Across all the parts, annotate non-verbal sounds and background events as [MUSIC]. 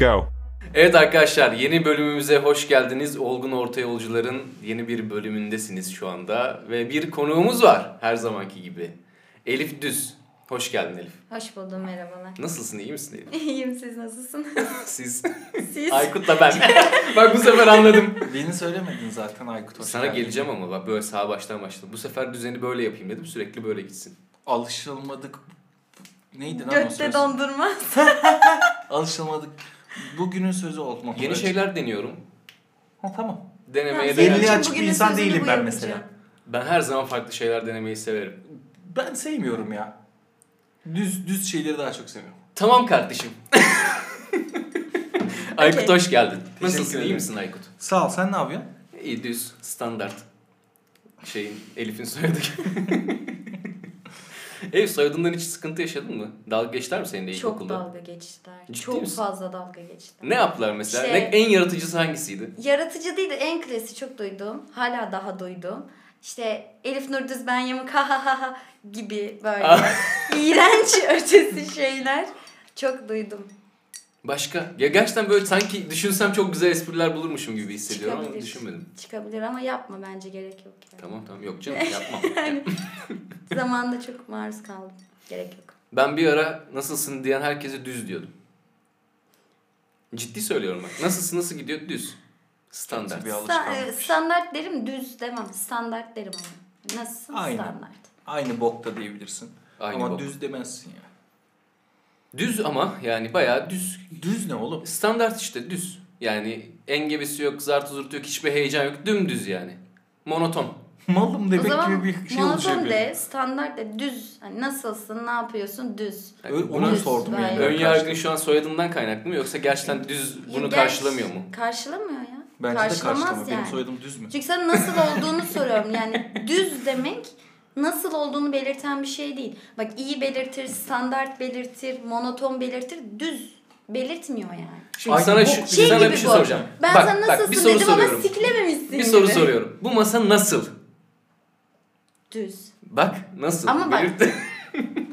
Go. Evet arkadaşlar yeni bölümümüze hoş geldiniz. Olgun Orta Yolcuların yeni bir bölümündesiniz şu anda. Ve bir konuğumuz var her zamanki gibi. Elif Düz. Hoş geldin Elif. Hoş buldum merhabalar. Nasılsın iyi misin Elif? [LAUGHS] İyiyim siz nasılsınız? [LAUGHS] Siz. Siz? Aykut'la ben. [LAUGHS] Bak bu sefer anladım. Beni söylemedin zaten Aykut hoş Sana geldin. geleceğim ama bak böyle sağ baştan başladım. Bu sefer düzeni böyle yapayım dedim. Sürekli böyle gitsin. Alışılmadık. Neydi lan o Götte söz? dondurma. Alışılmadık. Bugünün sözü olma. Yeni şeyler deniyorum. Ha tamam. Denemeye de Yeniliğe açık bir bugünün insan değilim ben mesela. Ben her zaman farklı şeyler denemeyi severim. Ben sevmiyorum ya. Düz düz şeyleri daha çok seviyorum. Tamam kardeşim. [LAUGHS] Aykut Okey. hoş geldin. Nasılsın iyi misin Aykut? Sağ ol sen ne yapıyorsun? İyi düz standart şeyin Elif'in soyadı gibi. [LAUGHS] [LAUGHS] Elif soyadından hiç sıkıntı yaşadın mı? Dalga geçtiler mi seninle Çok ilkokulda? dalga geçtiler. Ciddi Çok misin? fazla dalga geçtiler. Ne yaptılar mesela? Şey- Ne, en yaratıcısı hangisiydi? Yaratıcı değil de en klasi çok duydum. Hala daha duydum. İşte Elif Nur Düz ben yamuk ha ha ha ha gibi böyle [LAUGHS] iğrenç ötesi şeyler çok duydum. Başka? Ya gerçekten böyle sanki düşünsem çok güzel espriler bulurmuşum gibi hissediyorum ama Çıkabilir. düşünmedim. Çıkabilir ama yapma bence gerek yok. Yani. Tamam tamam yok canım [LAUGHS] yapmam. [LAUGHS] Zamanında çok maruz kaldım. Gerek yok. ben bir ara nasılsın diyen herkese düz diyordum. Ciddi söylüyorum bak. Nasılsın nasıl gidiyor düz. Standart. Bir Sta- e, standart derim düz demem. Standart derim ama. Nasılsın? Aynen. Standart. Aynı bokta diyebilirsin. Aynı Ama bok. düz demezsin ya. Düz ama yani bayağı düz. Düz ne oğlum? Standart işte düz. Yani engebesi yok, zartı zurtu yok, hiçbir heyecan yok. Dümdüz yani. Monoton. [LAUGHS] Malım demek gibi bir şey oluşuyor. monoton benim. de, standart de, düz. Hani nasılsın, ne yapıyorsun, düz. Yani Onu Düz, sordum yani. ön yargın şu an soyadından kaynaklı mı yoksa gerçekten düz bunu gerçi- karşılamıyor mu? Karşılamıyor ya. Bence de Karşılamaz karşılama. Benim yani. soyadım düz mü? Çünkü sana nasıl olduğunu soruyorum. Yani düz demek nasıl olduğunu belirten bir şey değil. Bak iyi belirtir, standart belirtir, monoton belirtir, düz belirtmiyor yani. Şimdi Ay, sana bu şu, Şey sana bir şey bu. soracağım. Ben bak, sana bak, nasılsın bir soru dedim soruyorum. ama siklememişsin Bir soru gibi. soruyorum. Bu masa nasıl? Düz. Bak nasıl? Ama bak- Belirtti.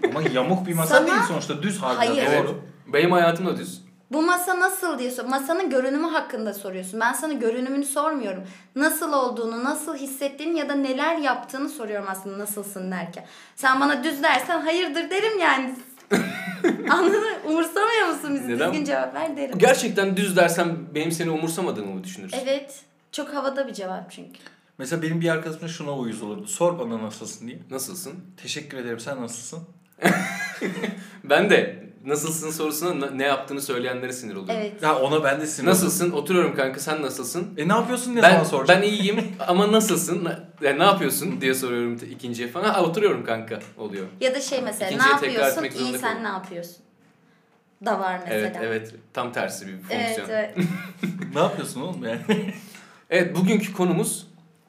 Ama yamuk bir masa Sana- değil sonuçta. Düz harbiden. Hayır. Doğru. Benim hayatım da düz. Bu masa nasıl diye sor. Masanın görünümü hakkında soruyorsun. Ben sana görünümünü sormuyorum. Nasıl olduğunu, nasıl hissettiğini ya da neler yaptığını soruyorum aslında nasılsın derken. Sen bana düz dersen hayırdır derim yani. [LAUGHS] Anladın mı? Umursamıyor musun bizi? Neden? Düzgün cevap ver derim. Gerçekten düz dersem benim seni umursamadığımı mı düşünürsün? Evet. Çok havada bir cevap çünkü. Mesela benim bir arkadaşım şuna uyuz olurdu. Sor bana nasılsın diye. Nasılsın? Teşekkür ederim sen nasılsın? [LAUGHS] Ben de nasılsın sorusuna na- ne yaptığını söyleyenlere sinir oluyorum. Evet. Ya ona ben de sinir Nasılsın? Oturuyorum kanka sen nasılsın? E ne yapıyorsun ne ben soracağım? ben iyiyim [LAUGHS] ama nasılsın? Na- Yani ne yapıyorsun diye soruyorum ikinciye falan. Ha oturuyorum kanka oluyor. Ya da şey mesela İkinciye ne yapıyorsun? İyi sen ne yapıyorsun? Da var mesela. Evet evet tam tersi bir fonksiyon. Evet, Evet, [LAUGHS] evet. Ne yapıyorsun oğlum yani? [LAUGHS] bugünkü konumuz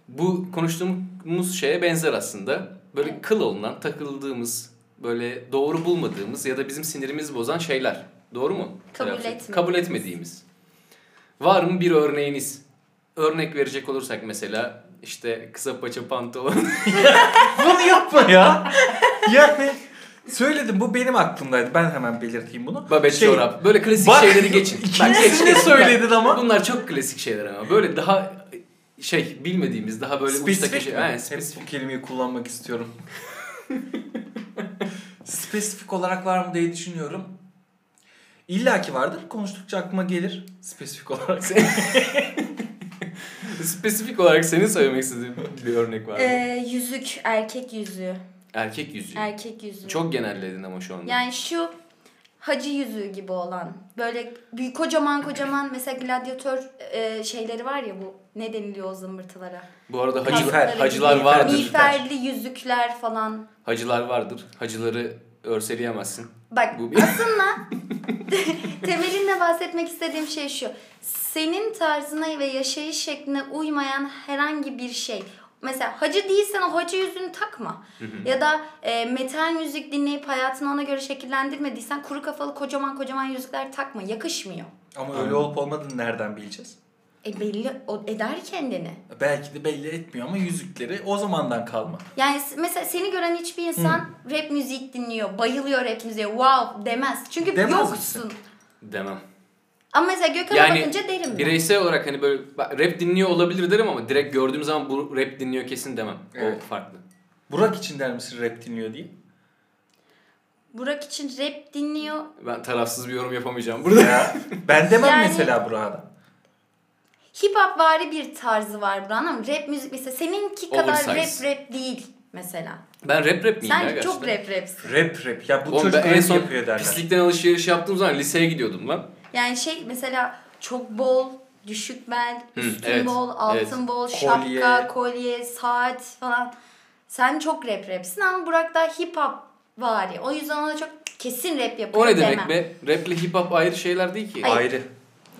bu konuştuğumuz şeye benzer aslında. Böyle Evet. kıl olunan, takıldığımız, böyle doğru bulmadığımız ya da bizim sinirimizi bozan şeyler. Doğru mu? Kabul etmediğimiz. Kabul etmediğimiz. Var mı bir örneğiniz? Örnek verecek olursak mesela işte kısa paça pantolon. [LAUGHS] bunu yapma ya. yani söyledim bu benim aklımdaydı. Ben hemen belirteyim bunu. Babet Şey, çorap. Böyle klasik Bak, şeyleri geçin. İkincisini geç, söyledin ama. Bunlar çok klasik şeyler ama. Böyle daha şey bilmediğimiz daha böyle uçtaki Spesifik şey. mi? Aynen, Hep spesifik. bu kelimeyi kullanmak istiyorum. [LAUGHS] Spesifik olarak var mı diye düşünüyorum. İlla ki vardır. Konuştukça aklıma gelir. Spesifik olarak. [LAUGHS] Spesifik olarak senin söylemek istediğin bir örnek var mı? Ee, yüzük, erkek yüzüğü. Erkek yüzüğü. Erkek yüzüğü. Çok genelledin ama şu anda. Yani şu hacı yüzüğü gibi olan böyle büyük kocaman kocaman mesela gladyatör e, şeyleri var ya bu ne deniliyor o zımbırtılara? Bu arada hacı, Kasları hacılar gibi, vardır. Miğferli yüzükler falan. Hacılar vardır. Hacıları örseleyemezsin. Bak Bu bir- aslında [LAUGHS] [LAUGHS] temelinde bahsetmek istediğim şey şu. Senin tarzına ve yaşayış şekline uymayan herhangi bir şey. Mesela hacı değilsen o hacı yüzünü takma. Ya da e, metal müzik dinleyip hayatını ona göre şekillendirmediysen kuru kafalı kocaman kocaman yüzükler takma. Yakışmıyor. Ama öyle olup olmadığını nereden bileceğiz? E belli o eder kendini. Belki de belli etmiyor ama yüzükleri o zamandan kalma. Yani mesela seni gören hiçbir insan rap müzik dinliyor, bayılıyor rap müziğe, wow demez. Çünkü Demez yoksun. misin? Demem. Ama mesela Gökhan'a Yani bakınca derim ben. Bireysel olarak hani böyle rap dinliyor olabilir derim ama direkt gördüğüm zaman bu rap dinliyor kesin demem. Evet. O farklı. Burak için der misin rap dinliyor diye? Burak için rap dinliyor. Ben tarafsız bir yorum yapamayacağım burada. Ya, ben demem Yani- mesela Burak'a. Hip hop vari bir tarzı var Burak'ın ama rap müzik mesela seninki kadar Oversize. rap rap değil mesela. Ben rap rap miyim ya Sen gerçekten? çok rap rapsin. Rap rap. Ya bu Oğlum çocuk ben en son yapıyor derler. pislikten alışveriş yaptığım zaman liseye gidiyordum lan. Yani şey mesela çok bol, düşük bel, üstün evet, bol, altın evet. bol, Kolye. şapka, kolye, saat falan. Sen çok rap rapsin ama Burak daha hip hop vari. O yüzden ona çok kesin rap yapıyor O ne demem. demek be? Raple hip hop ayrı şeyler değil ki. Hayır. Ayrı.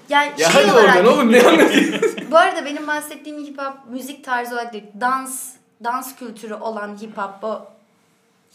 Yani Ya şey hadi olarak, oradan oğlum ne anlatıyorsun? [LAUGHS] Bu arada benim bahsettiğim hip hop müzik tarzı olarak değil, dans, dans kültürü olan hip hop, o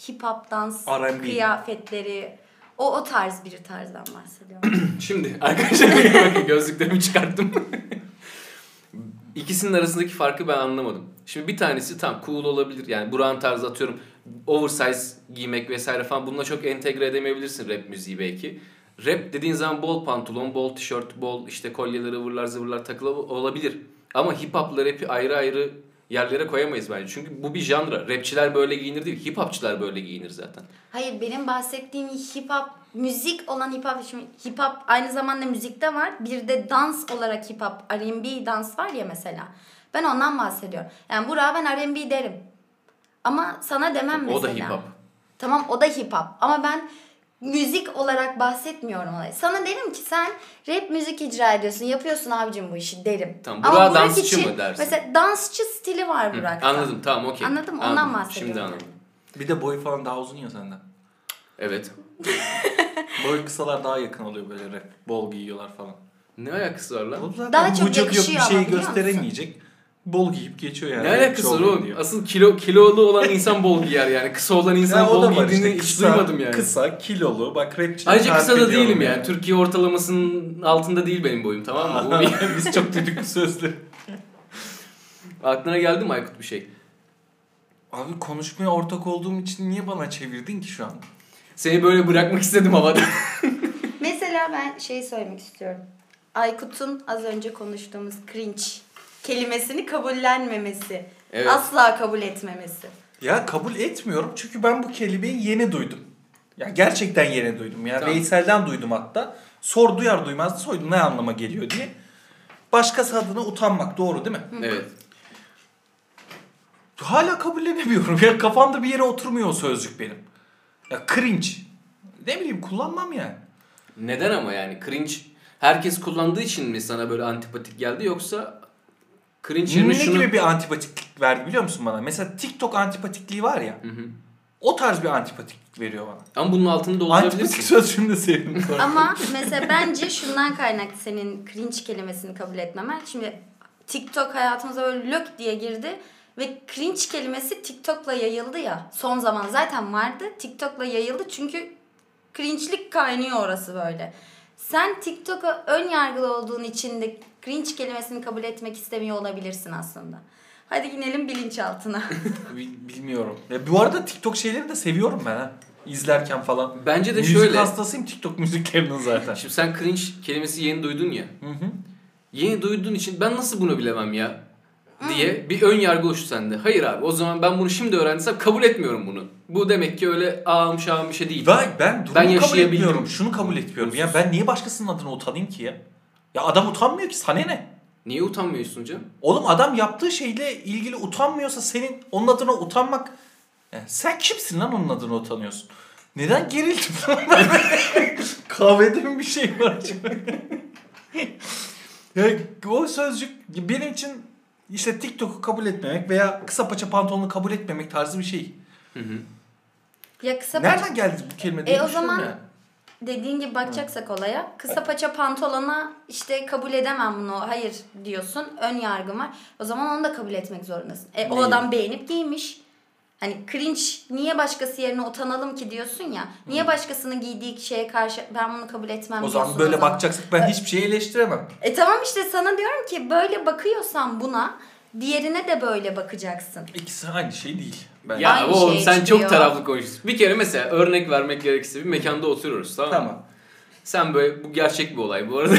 hip hop dans R&B. kıyafetleri, o o tarz bir tarzdan bahsediyorum. [CLEARS THROAT] Şimdi arkadaşlar bakın gözlüklerimi çıkarttım. [LAUGHS] İkisinin arasındaki farkı ben anlamadım. Şimdi bir tanesi tam cool olabilir. Yani Burak'ın tarzı atıyorum oversize giymek vesaire falan bununla çok entegre edemeyebilirsin rap müziği belki. Rap dediğin zaman bol pantolon, bol tişört, bol işte kolyeleri, ıvırlar zıvırlar takılı olabilir. Ama hip hop'la rap'i ayrı ayrı yerlere koyamayız bence. Çünkü bu bir janra. Rapçiler böyle giyinir değil, hip hopçılar böyle giyinir zaten. Hayır benim bahsettiğim hip hop müzik olan hip hop şimdi hip hop aynı zamanda müzikte var. Bir de dans olarak hip hop R&B dans var ya mesela. Ben ondan bahsediyorum. Yani Burak'a ben R&B derim. Ama sana demem mesela. O da hip hop. Tamam o da hip hop ama ben müzik olarak bahsetmiyorum olay. Sana derim ki sen rap müzik icra ediyorsun, yapıyorsun abicim bu işi derim. Tamam, Ama Burak'a Burak dansçı için mı dersin? Mesela dansçı stili var Burak'ta. anladım tamam okey. Anladım, ondan Anladım, bahsediyorum. Şimdi anladım. Bir de boyu falan daha uzun ya senden. Evet. [LAUGHS] Boy kısalar daha yakın oluyor böyle rap. Bol giyiyorlar falan. Ne alakası var lan? Zaten Daha çok bir yakışıyor şey ama biliyor musun? Bol giyip geçiyor yani. Ne alakası var oğlum? diyor. Asıl kilo kilolu olan insan bol giyer yani. Kısa olan insan Ya o da bol var giydiğini işte. hiç Kısa, duymadım yani. Kısa, kilolu. Bak rapçi. Ayrıca kısa da değilim yani. Türkiye ortalamasının altında değil benim boyum tamam mı? [LAUGHS] Biz çok dedik sözleri. Aklına geldi mi Aykut bir şey? Abi konuşmaya ortak olduğum için niye bana çevirdin ki şu an? Seni böyle bırakmak istedim havada. [LAUGHS] Mesela ben şey söylemek istiyorum. Aykut'un az önce konuştuğumuz cringe kelimesini kabullenmemesi. Evet. Asla kabul etmemesi. Ya kabul etmiyorum çünkü ben bu kelimeyi yeni duydum. Ya gerçekten yeni duydum. Ya Tamam. Veysel'den duydum hatta. Sor duyar duymaz da soydum ne anlama geliyor diye. Başkası adına utanmak doğru değil mi? evet. Hala kabullenemiyorum. Ya kafamda bir yere oturmuyor o sözcük benim. Ya cringe. Ne bileyim kullanmam yani. Neden ama yani cringe herkes kullandığı için mi sana böyle antipatik geldi yoksa cringe Ne yerine şunu... gibi bir antipatiklik verdi biliyor musun bana? Mesela TikTok antipatikliği var ya. Hı hı. O tarz bir antipatiklik veriyor bana. Ama bunun altını Antipatik doldurabilirsin. sözcüğünü de sevdim. Ama mesela bence şundan kaynaklı senin cringe kelimesini kabul etmemen. Şimdi TikTok hayatımıza böyle lök diye girdi ve cringe kelimesi TikTok'la yayıldı ya. Son zaman zaten vardı. TikTok'la yayıldı çünkü cringe'lik kaynıyor orası böyle. Sen TikTok'a ön yargılı olduğun için de cringe kelimesini kabul etmek istemiyor olabilirsin aslında. Hadi inelim bilinçaltına. [LAUGHS] Bil- Bilmiyorum. Ya bu arada TikTok şeyleri de seviyorum ben ha. İzlerken falan. Bence de Müzik şöyle. hastasıyım TikTok müziklerinin zaten. Şimdi sen cringe kelimesi yeni duydun ya. Hı hı. Yeni duyduğun için ben nasıl bunu bilemem ya diye bir ön yargı oluştu sende. Hayır abi o zaman ben bunu şimdi öğrendiysem kabul etmiyorum bunu. Bu demek ki öyle ağım şağım bir şey değil. Ben, ben durumu Ben kabul etmiyorum. Şunu kabul etmiyorum. Ya ben niye başkasının adına utanayım ki ya? Ya adam utanmıyor ki sana ne? Niye utanmıyorsun canım? Oğlum adam yaptığı şeyle ilgili utanmıyorsa senin onun adına utanmak... Yani sen kimsin lan onun adına utanıyorsun? Neden gerildim? [LAUGHS] Kahvede mi bir şey var? [LAUGHS] ya, o sözcük benim için işte TikTok'u kabul etmemek veya kısa paça pantolonu kabul etmemek tarzı bir şey. Hı hı. ya kısa paça- Nereden geldi bu kelime diye E, o zaman- ya. dediğin gibi bakacaksak olaya kısa paça pantolona işte kabul edemem bunu hayır diyorsun ön yargım var o zaman onu da kabul etmek zorundasın. E, o adam beğenip giymiş. Hani cringe niye başkası yerine utanalım ki diyorsun ya. Niye başkasının giydiği şeye karşı ben bunu kabul etmem O diyorsun zaman böyle bakacaksak ben hiçbir şeyi eleştiremem. E tamam işte sana diyorum ki böyle bakıyorsan buna diğerine de böyle bakacaksın. İkisi aynı şey değil. Ben Ya Aynı oğlum şey sen çıkıyor. çok taraflı konuşuyorsun. Bir kere mesela örnek vermek gerekirse bir mekanda oturuyoruz tamam mı? Tamam. Sen böyle bu gerçek bir olay bu arada.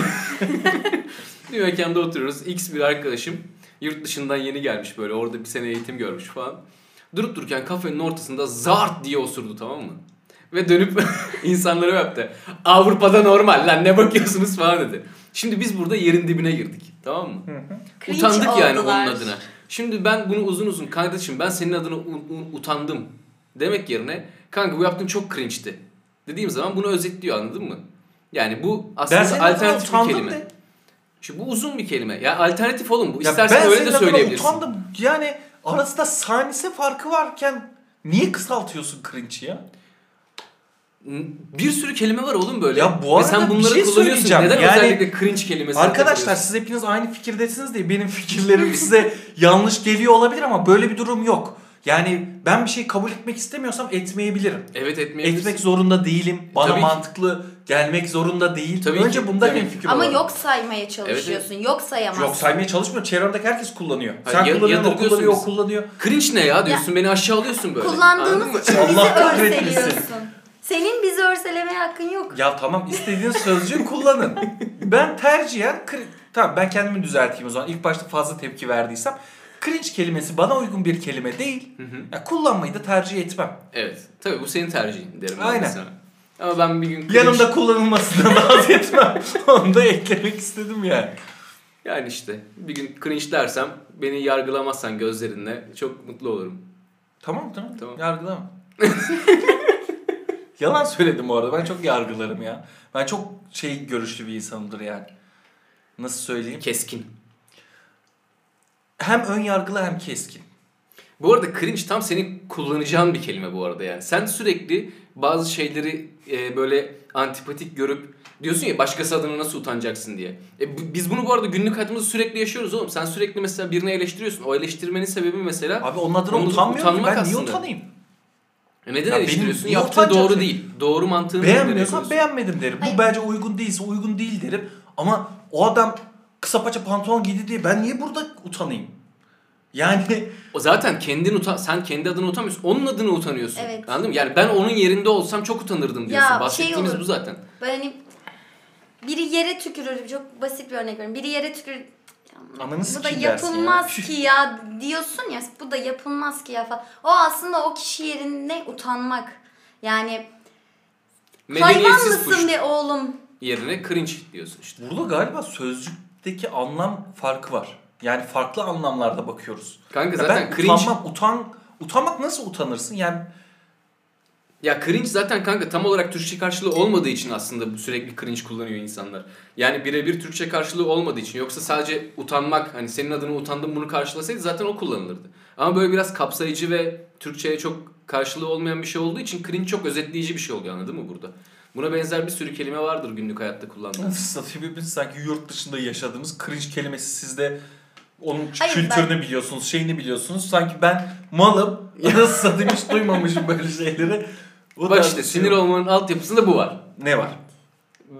[LAUGHS] bir mekanda oturuyoruz. X bir arkadaşım yurt dışından yeni gelmiş böyle orada bir sene eğitim görmüş falan. Durup dururken kafenin ortasında zart diye osurdu tamam mı? Ve dönüp [LAUGHS] insanlara yaptı. Avrupa'da normal lan ne bakıyorsunuz falan dedi. Şimdi biz burada yerin dibine girdik tamam mı? Cringe Utandık yani oldular. onun adına. Şimdi ben bunu uzun uzun kardeşim ben senin adına u- u- utandım demek yerine kanka bu yaptığın çok cringe'ti. Dediğim zaman bunu özetliyor anladın mı? Yani bu Ben aslında adına alternatif bir utandım kelime. de. Şu bu uzun bir kelime. Ya alternatif oğlum bu. Ya İstersen ben öyle senin de adına söyleyebilirsin. utandım. Yani arasında saniyesi farkı varken niye kısaltıyorsun cringe'i ya? Bir sürü kelime var oğlum böyle. Ya bu Ve arada sen bir bunları şey kullanıyorsun. Neden Yani- özellikle cringe kelimesini Arkadaşlar siz hepiniz aynı fikirdesiniz diye benim fikirlerim size [LAUGHS] yanlış geliyor olabilir ama böyle bir durum yok. Yani ben bir şey kabul etmek istemiyorsam etmeyebilirim. Evet etmeyebilirsin. Etmek zorunda değilim. Bana Tabii ki. mantıklı gelmek zorunda değil. Tabii Önce ki, bunda ki. fikir Ama olalım. yok saymaya çalışıyorsun. Yok sayamazsın. Yok saymaya çalışmıyor. Çevremdeki herkes kullanıyor. Hayır, Sen ya- kullanıyorsun, o kullanıyor, o kullanıyor. Cringe ne ya diyorsun beni aşağılıyorsun böyle. Kullandığınız için bizi örseliyorsun. Senin bizi örselemeye hakkın yok. Ya tamam istediğiniz sözcüğü kullanın. Ben tercihen tamam ben kendimi düzelteyim o zaman. İlk başta fazla tepki verdiysem cringe kelimesi bana uygun bir kelime değil. Ya kullanmayı da tercih etmem. Evet. Tabii bu senin tercihin derim ben Aynen. sana. Ama ben bir gün cringe... Yanımda kullanılmasından [LAUGHS] rahat etmem. Onu da eklemek istedim yani. Yani işte bir gün cringe dersem beni yargılamazsan gözlerinle çok mutlu olurum. Tamam tamam. Tamam. Yargılama. [LAUGHS] Yalan söyledim bu arada. Ben çok yargılarım ya. Ben çok şey görüşlü bir insanımdır yani. Nasıl söyleyeyim? Keskin. Hem ön yargılı hem keskin. Bu arada cringe tam senin kullanacağın bir kelime bu arada yani. Sen sürekli bazı şeyleri e, böyle antipatik görüp diyorsun ya başkası adına nasıl utanacaksın diye. E, biz bunu bu arada günlük hayatımızda sürekli yaşıyoruz oğlum. Sen sürekli mesela birini eleştiriyorsun. O eleştirmenin sebebi mesela Abi onun adına Onu utanmıyorum ki. utanmak Ben niye aslında. utanayım? E neden Ya benim eleştiriyorsun? niye Yaptığı utanacağım doğru şey? değil. Doğru mantığını Beğenmiyorsam beğenmedim derim. Hayır. Bu bence uygun değilse uygun değil derim. Ama o adam kısa paça pantolon giydi diye ben niye burada utanayım? Yani O zaten kendin utan sen kendi adına utanmıyorsun. Onun adına utanıyorsun. Evet. Anladın mı? Yani ben onun yerinde olsam çok utanırdım diyorsun. Ya, şey Bahsettiğimiz olur. bu zaten. Böyle hani biri yere tükürür. Çok basit bir örnek veriyorum. Biri yere tükürür. Ananı bu da yapılmaz ya. [LAUGHS] ki ya diyorsun ya bu da yapılmaz ki ya falan. O aslında o kişi yerine utanmak. Yani hayvan mısın be oğlum? yerine cringe diyorsun işte. burada galiba sözcükteki anlam farkı var. Yani farklı anlamlarda bakıyoruz. Kanka Ya zaten ben cringe utanmam, utan, utanmak nasıl utanırsın? Yani Ya cringe zaten kanka tam olarak Türkçe karşılığı olmadığı için aslında sürekli cringe kullanıyor insanlar. Yani birebir Türkçe karşılığı olmadığı için. Yoksa sadece utanmak hani senin adına utandım bunu karşılasaydı zaten o kullanılırdı. Ama böyle biraz kapsayıcı ve Türkçe'ye çok karşılığı olmayan bir şey olduğu için cringe çok özetleyici bir şey oluyor anladın mı burada? Buna benzer bir sürü kelime vardır günlük hayatta kullandığımız. [LAUGHS] satayım hepiniz sanki yurt dışında yaşadığımız cringe kelimesi sizde onun Hayır, kültürünü biliyorsunuz, şeyini biliyorsunuz. Sanki ben malım, [LAUGHS] nasıl satayım hiç duymamışım böyle şeyleri. Bu Bak işte şey sinir yok. olmanın altyapısında bu var. Ne var?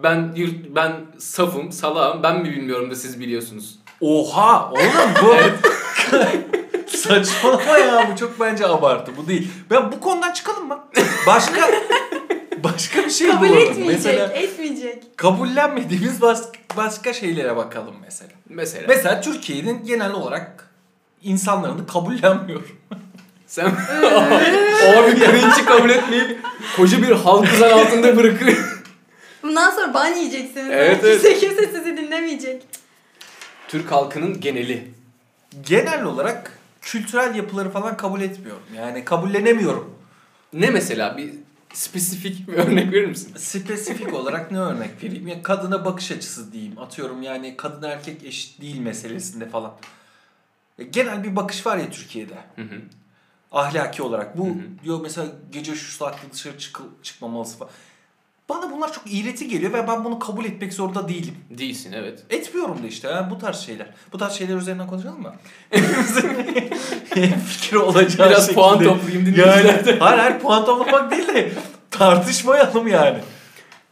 Ben yurt, ben safım, salağım, ben mi bilmiyorum da siz biliyorsunuz. Oha oğlum bu [LAUGHS] saçmalama ya bu çok bence abartı bu değil. Ben bu konudan çıkalım mı? Başka başka bir şey Kabul bulalım. etmeyecek, Mesela etmeyecek. kabullenmediğimiz bas- başka şeylere bakalım mesela. Mesela. Mesela Türkiye'nin genel olarak insanlarını kabullenmiyor. [LAUGHS] Sen [LAUGHS] abi cringe'i kabul etmeyip koca bir halkı zan altında bırakıyor. Bundan sonra ban yiyeceksiniz. Evet, kimse kimse sizi dinlemeyecek. Türk halkının geneli. Genel olarak kültürel yapıları falan kabul etmiyorum. Yani kabullenemiyorum. Ne mesela bir spesifik bir örnek verir misin? Spesifik olarak ne örnek vereyim? Ya kadına bakış açısı diyeyim. Atıyorum yani kadın erkek eşit değil meselesinde falan. Ya genel bir bakış var ya Türkiye'de. Hı hı. Ahlaki olarak. Bu Hı hı. diyor mesela gece şu saatte dışarı çıkıl, çıkmamalısın falan. Bana bunlar çok iğreti geliyor ve ben bunu kabul etmek zorunda değilim. Değilsin evet. Etmiyorum da işte yani bu tarz şeyler. Bu tarz şeyler üzerinden konuşalım mı? [LAUGHS] Hepimizin fikri olacağı Biraz şekilde. puan toplayayım Yani dinleyicilerden. hayır hayır puan toplamak değil de tartışmayalım yani.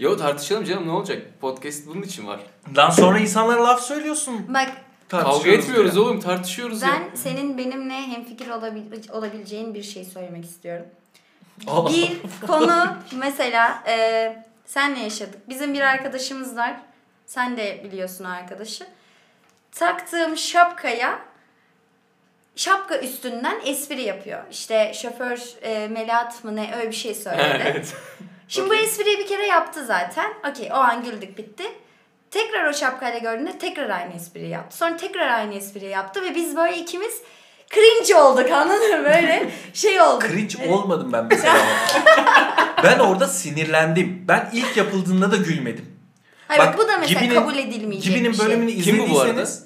Yo tartışalım canım ne olacak? Podcast bunun için var. Lan sonra insanlara laf söylüyorsun. Bak Kavga etmiyoruz diye. oğlum tartışıyoruz ya. ben senin benimle hemfikir olabil- olabileceğin bir şey söylemek istiyorum. Bir konu mesela e, Senle yaşadık. Bizim bir arkadaşımız var. Sen de biliyorsun arkadaşı. Taktığım şapkaya şapka üstünden espri yapıyor. İşte şoför e, Melat mı ne öyle bir şey söyledi. evet. Şimdi Okey. bu espriyi bir kere yaptı zaten. Okey o an güldük bitti. Tekrar o şapkayla gördüğünde tekrar aynı espriyi yaptı. Sonra tekrar aynı espriyi yaptı ve biz böyle ikimiz cringe olduk anladın mı? Böyle şey olduk. Cringe Evet. olmadım ben mesela. [LAUGHS] ben orada sinirlendim. Ben ilk yapıldığında da gülmedim. Hayır Bak, bu da mesela Gibi'nin- kabul edilmeyecek Gibi'nin şey. bölümünü Kim bu bu arada? izlediyseniz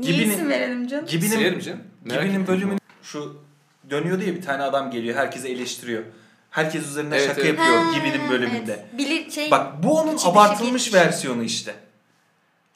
Niye Gibi'nin- isim verelim canım? Silerim Gibi'nin canım. Merak Gibi'nin bölümünü şu dönüyordu ya bir tane adam geliyor herkesi eleştiriyor. Herkes üzerine Evet, şaka evet. yapıyor Ha, Gibi'nin bölümünde. Evet. Bilir, şey, Bak bu onun abartılmış geçmiş. versiyonu işte.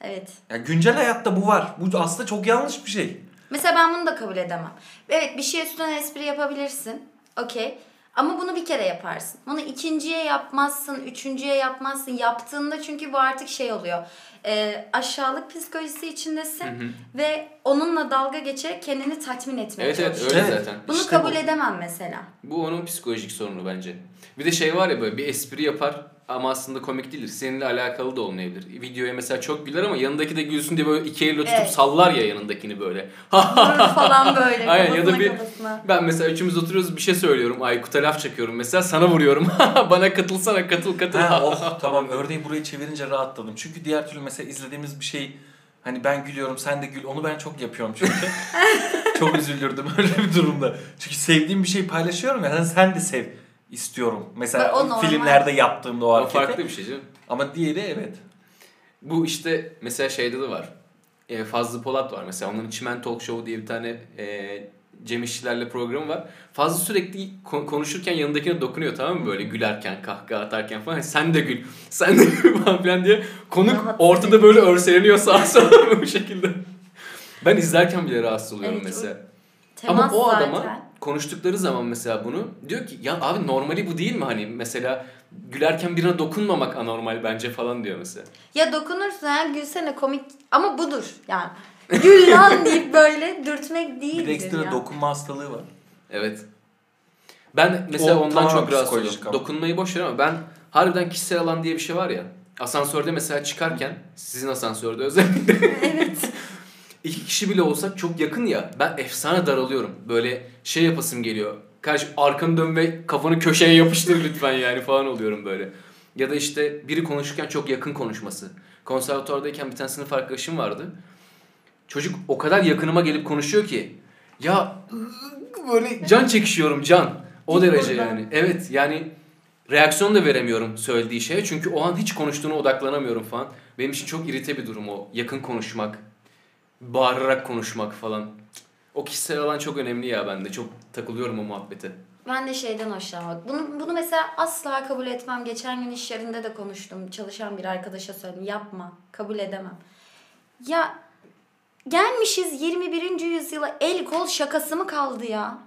Evet. Ya güncel hayatta bu var. Bu aslında çok yanlış bir şey. Mesela ben bunu da kabul edemem. Evet bir şey üstüne espri yapabilirsin. Okey. Ama bunu bir kere yaparsın. Bunu ikinciye yapmazsın, üçüncüye yapmazsın. Yaptığında çünkü bu artık şey oluyor. Ee, aşağılık psikolojisi içindesin ve onunla dalga geçerek kendini tatmin etmeye Evet evet çalışıyorsun. öyle Evet. zaten. Bunu İşte kabul bu. edemem mesela. Bu onun psikolojik sorunu bence. Bir de şey var ya böyle bir espri yapar ama aslında komik değildir. Seninle alakalı da olmayabilir. Videoya mesela çok güler ama yanındaki de gülsün diye böyle iki elle tutup Evet. sallar ya yanındakini böyle. Vurur falan [LAUGHS] böyle Aynen ya da bir kafasına. ben mesela üçümüz oturuyoruz bir şey söylüyorum. Aykut'a laf çakıyorum mesela sana vuruyorum. [LAUGHS] Bana katılsana katıl katıl. Ha, oh [LAUGHS] tamam örneği buraya çevirince rahatladım. Çünkü diğer türlü mesela izlediğimiz bir şey hani ben gülüyorum sen de gül onu ben çok yapıyorum çünkü. çok üzülürdüm öyle bir durumda. Çünkü sevdiğim bir şey paylaşıyorum ya hani sen de sev istiyorum. Mesela O normal. filmlerde yaptığımda o o hareketi. farklı bir şey canım. Ama diğeri evet. Bu işte mesela şeyde de var. E, Fazlı Polat var mesela. Onun Çimen Talk Show diye bir tane e, Cem İşçilerle programı var. Fazlı sürekli kon- konuşurken yanındakine dokunuyor tamam mı? Böyle gülerken, kahkaha atarken falan. Sen de gül, sen de gül [LAUGHS] falan filan diye. Konuk ortada böyle örseleniyor sağa sola [LAUGHS] bu şekilde. Ben izlerken bile rahatsız oluyorum Evet, o mesela. Temas Ama o zaten. adama konuştukları zaman mesela bunu diyor ki ya abi normali bu değil mi hani mesela gülerken birine dokunmamak anormal bence falan diyor mesela. Ya dokunursun ya gülsene komik ama budur yani. Gül [LAUGHS] lan deyip böyle dürtmek Bir de ekstra ya. dokunma hastalığı var. Evet. Ben mesela O ondan çok rahatsız ama. Dokunmayı boş ver ama ben harbiden kişisel alan diye bir şey var ya. Asansörde mesela çıkarken sizin asansörde özellikle evet. İki kişi bile olsak çok yakın ya. Ben efsane daralıyorum. Böyle şey yapasım geliyor. Kardeş arkanı dön ve kafanı köşeye yapıştır lütfen yani falan oluyorum böyle. Ya da işte biri konuşurken çok yakın konuşması. Konservatuvardayken bir tane sınıf arkadaşım vardı. Çocuk o kadar yakınıma gelip konuşuyor ki ya böyle can çekişiyorum can. O Git derece yani. Evet yani reaksiyon da veremiyorum söylediği şeye. Çünkü o an hiç konuştuğuna odaklanamıyorum falan. Benim için çok irite bir durum o. Yakın konuşmak, bağırarak konuşmak falan. O kişisel alan çok önemli ya bende. Çok takılıyorum o muhabbete. Ben de şeyden hoşlanmak. Bunu, bunu mesela asla kabul etmem. Geçen gün iş yerinde de konuştum. Çalışan bir arkadaşa söyledim. Yapma. Kabul edemem. Ya gelmişiz 21. yüzyıla el kol şakası mı kaldı ya?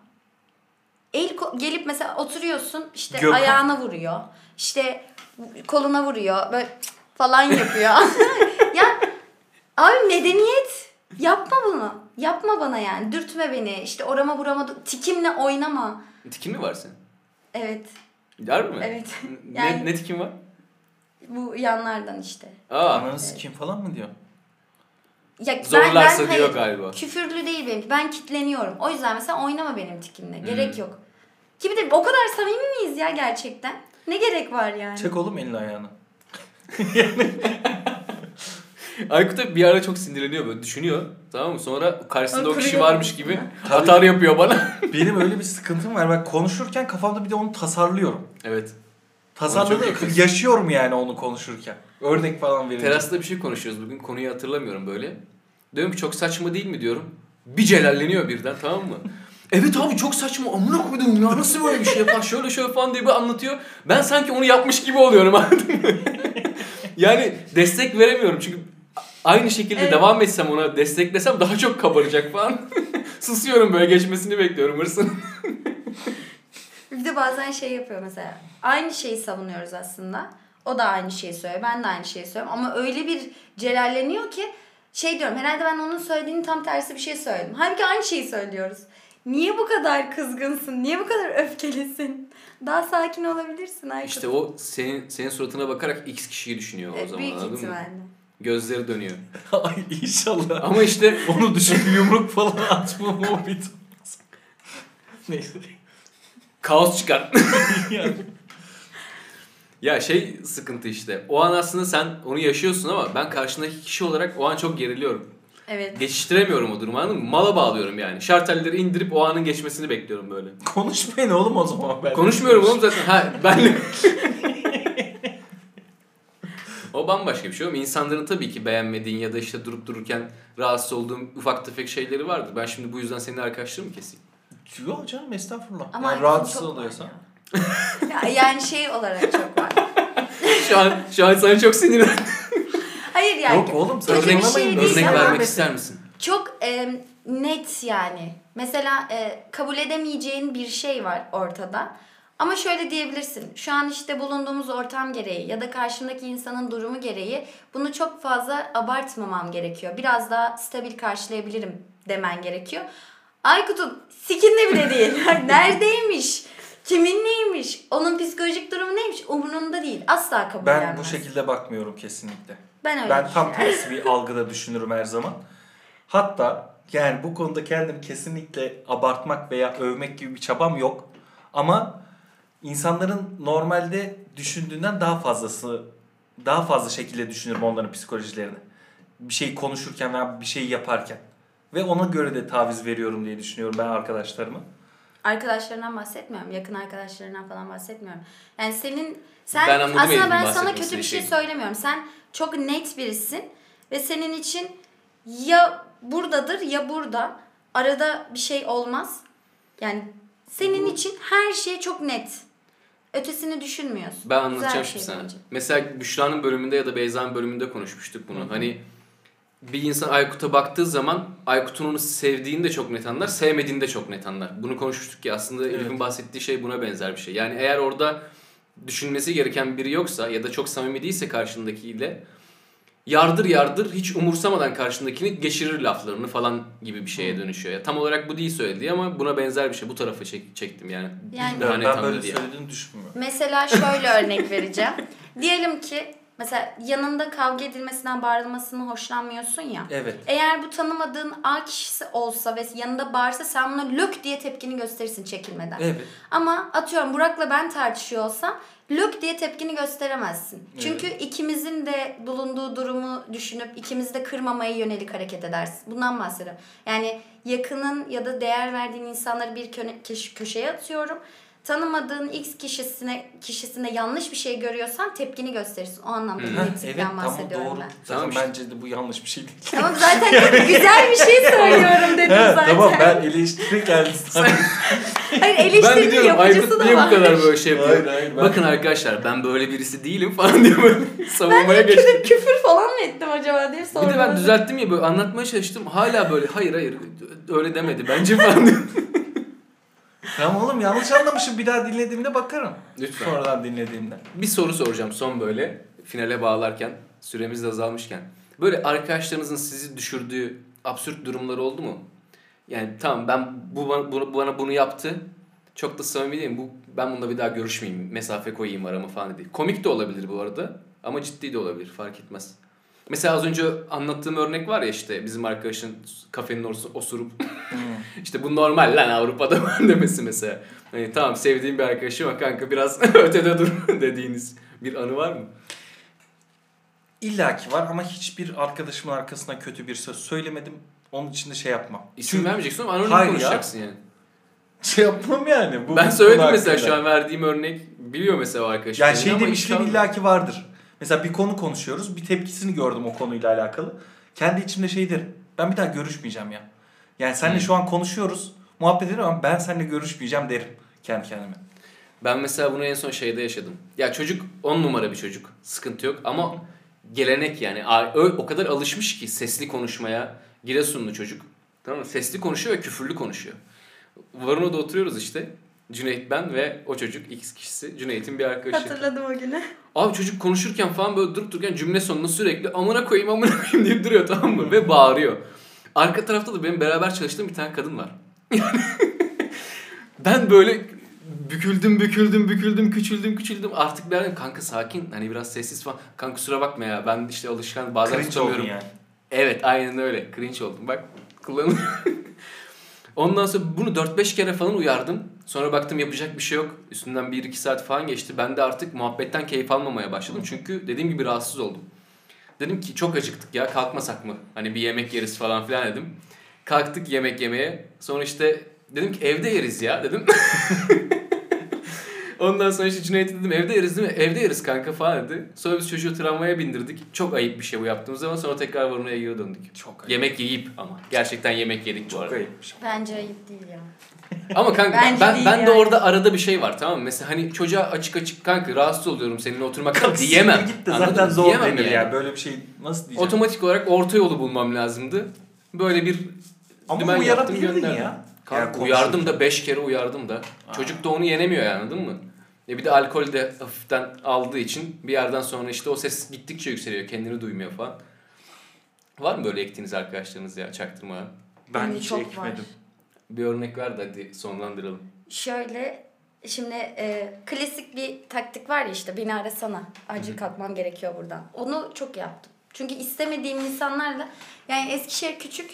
El kol, gelip mesela oturuyorsun işte Gökhan. ayağına vuruyor. İşte koluna vuruyor. Böyle falan yapıyor. [LAUGHS] [LAUGHS] ya abi medeniyet yapma bunu. Yapma bana yani. Dürtme beni. İşte orama burama tikimle oynama. Tikin mi var senin? Evet. Harbi mi? Evet. [LAUGHS] Ne, Yani- ne tikin var? Bu yanlardan işte. Aa, Ananı sikeyim falan mı diyor? Ya zorlarsa ben, diyor hayır, galiba. Küfürlü değil benimki. Ben kitleniyorum. O yüzden mesela oynama benim tikimle. Hmm. Gerek yok. Ki bir de o kadar samimi miyiz ya gerçekten? Ne gerek var yani? Çek oğlum elini ayağını. [LAUGHS] Aykut bir ara çok sinirleniyor böyle düşünüyor. Tamam mı? Sonra karşısında o kişi varmış gibi atar yapıyor bana. [LAUGHS] Benim öyle bir sıkıntım var. Ben konuşurken kafamda bir de onu tasarlıyorum. evet. yapıyorsun. Yaşıyorum yani onu konuşurken. Örnek falan verince. Terasta bir şey konuşuyoruz bugün. Konuyu hatırlamıyorum böyle. Diyorum ki çok saçma değil mi diyorum. Bir celalleniyor birden tamam mı? [LAUGHS] Evet abi çok saçma amına koydum ya nasıl böyle bir şey yapar şöyle şöyle falan diye bir anlatıyor. Ben sanki onu yapmış gibi oluyorum anladın mı? [LAUGHS] yani destek veremiyorum çünkü aynı şekilde Evet. devam etsem ona desteklesem daha çok kabaracak falan. [LAUGHS] Susuyorum böyle geçmesini bekliyorum hırsın. [LAUGHS] Bir de bazen şey yapıyor mesela. Aynı şeyi savunuyoruz aslında. O da aynı şeyi söylüyor. Ben de aynı şeyi söylüyorum. Ama öyle bir celalleniyor ki şey diyorum herhalde ben onun söylediğinin tam tersi bir şey söyledim. Halbuki aynı şeyi söylüyoruz. Niye bu kadar kızgınsın? Niye bu kadar öfkelisin? Daha sakin olabilirsin Aykut. İşte o senin senin suratına bakarak X kişiyi düşünüyor o Evet, zaman büyük anladın mı? Gözleri dönüyor. [LAUGHS] Ay inşallah. Ama işte Onu düşün bir yumruk falan atmam o bit. Neyse. kaos çıkar. [LAUGHS] Yani. ya şey sıkıntı işte. O an aslında sen onu yaşıyorsun ama ben karşındaki kişi olarak o an çok geriliyorum. Evet. Geçiştiremiyorum o durumu anladın mı? Mala bağlıyorum yani. Şartelleri indirip o anın geçmesini bekliyorum böyle. Konuşmayın oğlum o zaman. Ben Konuşmuyorum oğlum zaten. Ha benle. [LAUGHS] o bambaşka bir şey oğlum. İnsanların tabii ki beğenmediğin ya da işte durup dururken rahatsız olduğum ufak tefek şeyleri vardır. Ben şimdi bu yüzden senin arkadaşlığını mı keseyim? Yok canım estağfurullah. Ama yani rahatsız oluyorsan. Ya, yani şey olarak çok var. [LAUGHS] Şu an şu an sana çok sinirlendim. Hayır yani. Yok oğlum bir saçmalamayın. şey değil Örnek ama vermek ister misin? çok e, net yani. Mesela e, kabul edemeyeceğin bir şey var ortada. Ama şöyle diyebilirsin. Şu an işte bulunduğumuz ortam gereği ya da karşımdaki insanın durumu gereği bunu çok fazla abartmamam gerekiyor. Biraz daha stabil karşılayabilirim demen gerekiyor. Aykut'un sikinde bile değil. [LAUGHS] Neredeymiş? Kimin neymiş? Onun psikolojik durumu neymiş? Umurunda değil. Asla kabul Ben bu şekilde bakmıyorum kesinlikle. Ben öyle Ben tam tersi bir algıda düşünürüm her zaman. Hatta yani bu konuda kendimi kesinlikle abartmak veya övmek gibi bir çabam yok. Ama insanların normalde düşündüğünden daha fazlası daha fazla şekilde düşünürüm onların psikolojilerini. Bir şey konuşurken veya bir şey yaparken. Ve ona göre de taviz veriyorum diye düşünüyorum ben arkadaşlarıma. Arkadaşlarından bahsetmiyorum. Yakın arkadaşlarından falan bahsetmiyorum. Yani senin sen Ben aslında ben sana kötü bir şey şeyi. söylemiyorum. Sen çok net birisin ve senin için ya buradadır ya burada. Arada bir şey olmaz. Yani senin için her şey çok net. Ötesini düşünmüyorsun. Ben anlatacağım bir şimdi şey sana. bence. Mesela Büşra'nın bölümünde ya da Beyza'nın bölümünde konuşmuştuk bunu. Hani bir insan Aykut'a baktığı zaman Aykut'un onu sevdiğini de çok net anlar, sevmediğini de çok net anlar. Bunu konuşmuştuk ki aslında Evet. Elif'in bahsettiği şey buna benzer bir şey. Yani eğer orada düşünmesi gereken biri yoksa ya da çok samimi değilse karşındakiyle yardır yardır hiç umursamadan karşındakini geçirir laflarını falan gibi bir şeye dönüşüyor. Ya, tam olarak bu değil söylediği ama buna benzer bir şey. Bu tarafa çek- çektim yani. Yani- ben anladı böyle diye. söylediğini düşünmüyorum. Mesela şöyle örnek vereceğim. [LAUGHS] Diyelim ki mesela yanında kavga edilmesinden bağırılmasını hoşlanmıyorsun ya. Evet. Eğer bu tanımadığın A kişisi olsa ve yanında bağırsa sen buna lök diye tepkini gösterirsin çekilmeden. Evet. Ama atıyorum Burak'la ben tartışıyor olsam lök diye tepkini gösteremezsin. Çünkü ikimizin de bulunduğu durumu düşünüp ikimizi de kırmamaya yönelik hareket edersin. Bundan bahsediyorum. Yani yakının ya da değer verdiğin insanları bir köşeye atıyorum. Tanımadığın X kişisine kişisinde yanlış bir şey görüyorsan tepkini gösterirsin. O anlamda bir etikten evet tamam bahsediyorum doğru. ben. Zaten Tamam bence de bu yanlış bir şey değil. Tamam zaten [LAUGHS] güzel bir şey söylüyorum dedim He, zaten. tamam ben eleştiri geldi. [LAUGHS] Hayır Ben eleştirinin diyorum yapıcısı Aykut da niye bu kadar böyle şey yapıyor? Hayır, hayır, ben- Bakın arkadaşlar ben böyle birisi değilim falan diye böyle [LAUGHS] savunmaya geçtim. Küfür, küfür falan mı ettim acaba diye Bir sordum. de ben düzelttim ya böyle anlatmaya çalıştım. Hala böyle hayır hayır öyle demedi bence falan diyor. Tamam oğlum yanlış anlamışım bir daha dinlediğimde bakarım. Lütfen. Sonradan dinlediğimde. Bir soru soracağım son böyle finale bağlarken süremiz de azalmışken. Böyle arkadaşlarınızın sizi düşürdüğü absürt durumlar oldu mu? Yani tamam ben bu bana, bunu, bana bunu yaptı. Çok da samimi değilim. Bu, ben bununla bir daha görüşmeyeyim. Mesafe koyayım arama falan değil. Komik de olabilir bu arada. Ama ciddi de olabilir. Fark etmez. Mesela az önce anlattığım örnek var ya işte bizim arkadaşın kafenin orası osurup [LAUGHS] işte bu normal lan Avrupa'da [LAUGHS] falan demesi mesela. Hani tamam sevdiğim bir arkadaşım ama kanka biraz [LAUGHS] ötede dur dediğiniz bir anı var mı? İlla ki var ama hiçbir arkadaşımın arkasına kötü bir söz söylemedim. Onun için de şey yapmam. İsim Çünkü vermeyeceksin ama anonim Hayır ya. konuşacaksın yani. şey yapmam yani. Bu ben söyledim mesela hakkında. şu an verdiğim örnek biliyor mesela arkadaşım. Yani şey inşallah- illaki vardır. Mesela bir konu konuşuyoruz. Bir tepkisini gördüm o konuyla alakalı. Kendi içimde şey derim. Ben bir daha görüşmeyeceğim ya. Yani seninle Hmm. şu an konuşuyoruz. Muhabbet ediyorum ama ben seninle görüşmeyeceğim derim. Kendi kendime. Ben mesela bunu en son şeyde yaşadım. Ya çocuk 10 numara bir çocuk. Sıkıntı yok ama gelenek yani. O kadar alışmış ki sesli konuşmaya. Giresunlu çocuk. Tamam mı? Sesli konuşuyor ve küfürlü konuşuyor. Varuna'da oturuyoruz işte. Cüneyt ben ve o çocuk X kişisi. Cüneyt'in bir arkadaşı. Hatırladım o günü. Abi çocuk konuşurken falan böyle durup dururken cümle sonunda sürekli amına koyayım amına koyayım deyip duruyor tamam mı? Ve bağırıyor. Arka tarafta da benim beraber çalıştığım bir tane kadın var. [LAUGHS] ben böyle büküldüm büküldüm büküldüm küçüldüm küçüldüm artık ben dedim, kanka sakin hani biraz sessiz falan kanka kusura bakma ya ben işte alışkan bazen Cringe oldun tutamıyorum. yani. Evet aynen öyle cringe oldum bak kullanılıyor. [LAUGHS] Ondan sonra bunu 4-5 kere falan uyardım. Sonra baktım yapacak bir şey yok. Üstünden 1-2 saat falan geçti. Ben de artık muhabbetten keyif almamaya başladım. Çünkü dediğim gibi rahatsız oldum. Dedim ki çok acıktık ya kalkmasak mı? Hani bir yemek yeriz falan filan dedim. Kalktık yemek yemeye. Sonra işte dedim ki evde yeriz ya dedim. [LAUGHS] Ondan sonra işte Cüneyt'e dedim evde yeriz değil mi? Evde yeriz kanka falan dedi. Sonra biz çocuğu tramvaya bindirdik. Çok ayıp bir şey bu yaptığımız zaman. Sonra tekrar Varuna'ya geri döndük. Çok ayıp. Yemek yiyip ama. Gerçekten yemek yedik bu Çok arada. ayıpmış. Bence ayıp değil ya. Ama kanka ben, Bence ben, değil ben de yani. orada arada bir şey var tamam mı? Mesela hani çocuğa açık açık kanka rahatsız oluyorum seninle oturmaktan [LAUGHS] diyemem. Siktir Git de Anladın zaten mı? zor Diyemem denir yani. ya. Böyle bir şey nasıl diyeceğim? Otomatik olarak orta yolu bulmam lazımdı. Böyle bir Ama dümen yaptım uyarabilirdin gönderdim. ya. Kanka Yani uyardım da 5 kere uyardım da. Aa. Çocuk da onu yenemiyor yani anladın mı? E bir de alkol de hafiften aldığı için bir yerden sonra işte o ses gittikçe yükseliyor. Kendini duymuyor falan. Var mı böyle ektiğiniz arkadaşlarınız ya çaktırmadan? Ben Benim hiç çok ekmedim. var. Bir örnek ver de hadi sonlandıralım. Şöyle şimdi e, klasik bir taktik var ya işte beni arasana. Acil kalkmam gerekiyor buradan. Onu çok yaptım. Çünkü istemediğim insanlarla yani Eskişehir küçük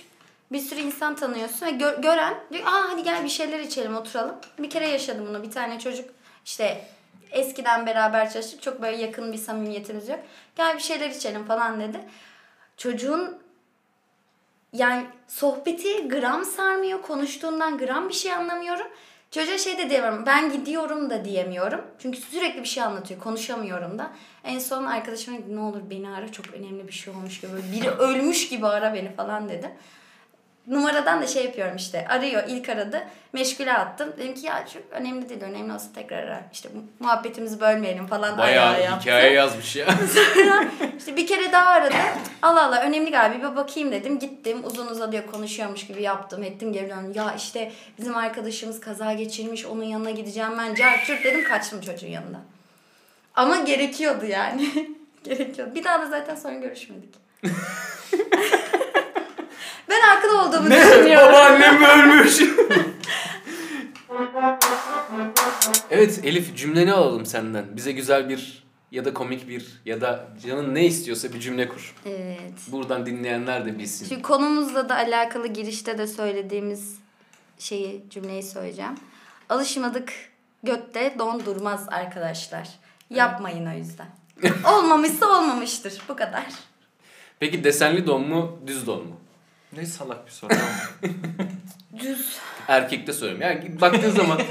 bir sürü insan tanıyorsun ve gö- gören diyor aa hadi gel bir şeyler içelim oturalım. Bir kere yaşadım bunu. Bir tane çocuk işte eskiden beraber çalıştık. Çok böyle yakın bir samimiyetimiz yok. Gel bir şeyler içelim falan dedi. Çocuğun yani sohbeti gram sarmıyor. Konuştuğundan gram bir şey anlamıyorum. Çocuğa şey de diyemiyorum. Ben gidiyorum da diyemiyorum. Çünkü sürekli bir şey anlatıyor. Konuşamıyorum da. En son arkadaşıma ne olur beni ara çok önemli bir şey olmuş gibi. Biri ölmüş gibi ara beni falan dedi. Numaradan da şey yapıyorum işte. Arıyor ilk aradı. Meşgule attım. Dedim ki ya çok önemli değil. Önemli olsa tekrar ara. İşte muhabbetimizi bölmeyelim falan. ayağı Bayağı yaptı. hikaye yazmış ya. [LAUGHS] İşte bir kere daha aradı. Allah Allah önemli galiba bir bakayım dedim. Gittim uzun uzadıya konuşuyormuş gibi yaptım ettim geri döndüm. Ya işte bizim arkadaşımız kaza geçirmiş onun yanına gideceğim ben. Cart dedim kaçtım çocuğun yanına. Ama gerekiyordu yani. [LAUGHS] gerekiyordu. Bir daha da zaten sonra görüşmedik. [LAUGHS] haklı olduğumu düşünüyorum. Babaannem ölmüş. evet Elif cümleni alalım senden. Bize güzel bir ya da komik bir ya da canın ne istiyorsa bir cümle kur. Evet. Buradan dinleyenler de bilsin. Şimdi konumuzla da alakalı girişte de söylediğimiz şeyi cümleyi söyleyeceğim. Alışmadık götte don durmaz arkadaşlar. Yapmayın o yüzden. [LAUGHS] Olmamışsa olmamıştır. Bu kadar. Peki desenli don mu düz don mu? Ne salak bir soru ama. [LAUGHS] Düz. Erkekte soruyorum. Yani baktığın zaman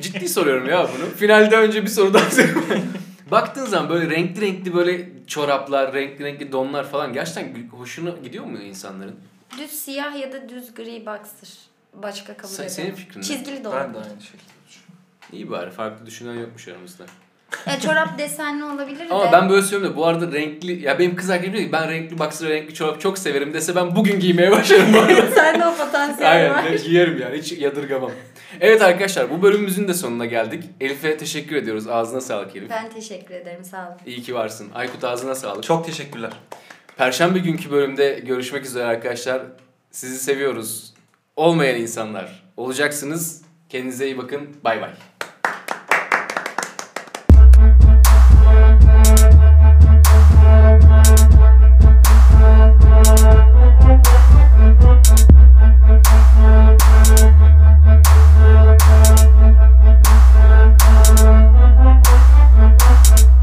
ciddi soruyorum ya bunu. Finalde önce bir soru daha sorayım. [LAUGHS] Baktığın zaman böyle renkli renkli böyle çoraplar, renkli renkli donlar falan gerçekten hoşuna gidiyor mu insanların? Düz siyah ya da düz gri boxer. Başka kabul Sen- edemem. senin fikrin ne? Çizgili de ben de aynı şekilde düşünüyorum. İyi bari farklı düşünen yokmuş aramızda. Ya çorap desenli olabilir de. Ama ben böyle söylüyorum da bu arada renkli ya benim kız arkadaşım diyor ki ben renkli boxer renkli çorap çok severim dese ben bugün giymeye başlarım bu arada. [LAUGHS] Sende o potansiyel var. Aynen ben giyerim yani hiç yadırgamam. Evet arkadaşlar bu bölümümüzün de sonuna geldik. Elif'e teşekkür ediyoruz. Ağzına sağlık Elif. Ben teşekkür ederim sağ olun. İyi ki varsın. Aykut ağzına sağlık. Çok teşekkürler. Perşembe günkü bölümde görüşmek üzere arkadaşlar. Sizi seviyoruz. Olmayan insanlar olacaksınız. Kendinize iyi bakın. Bay bay.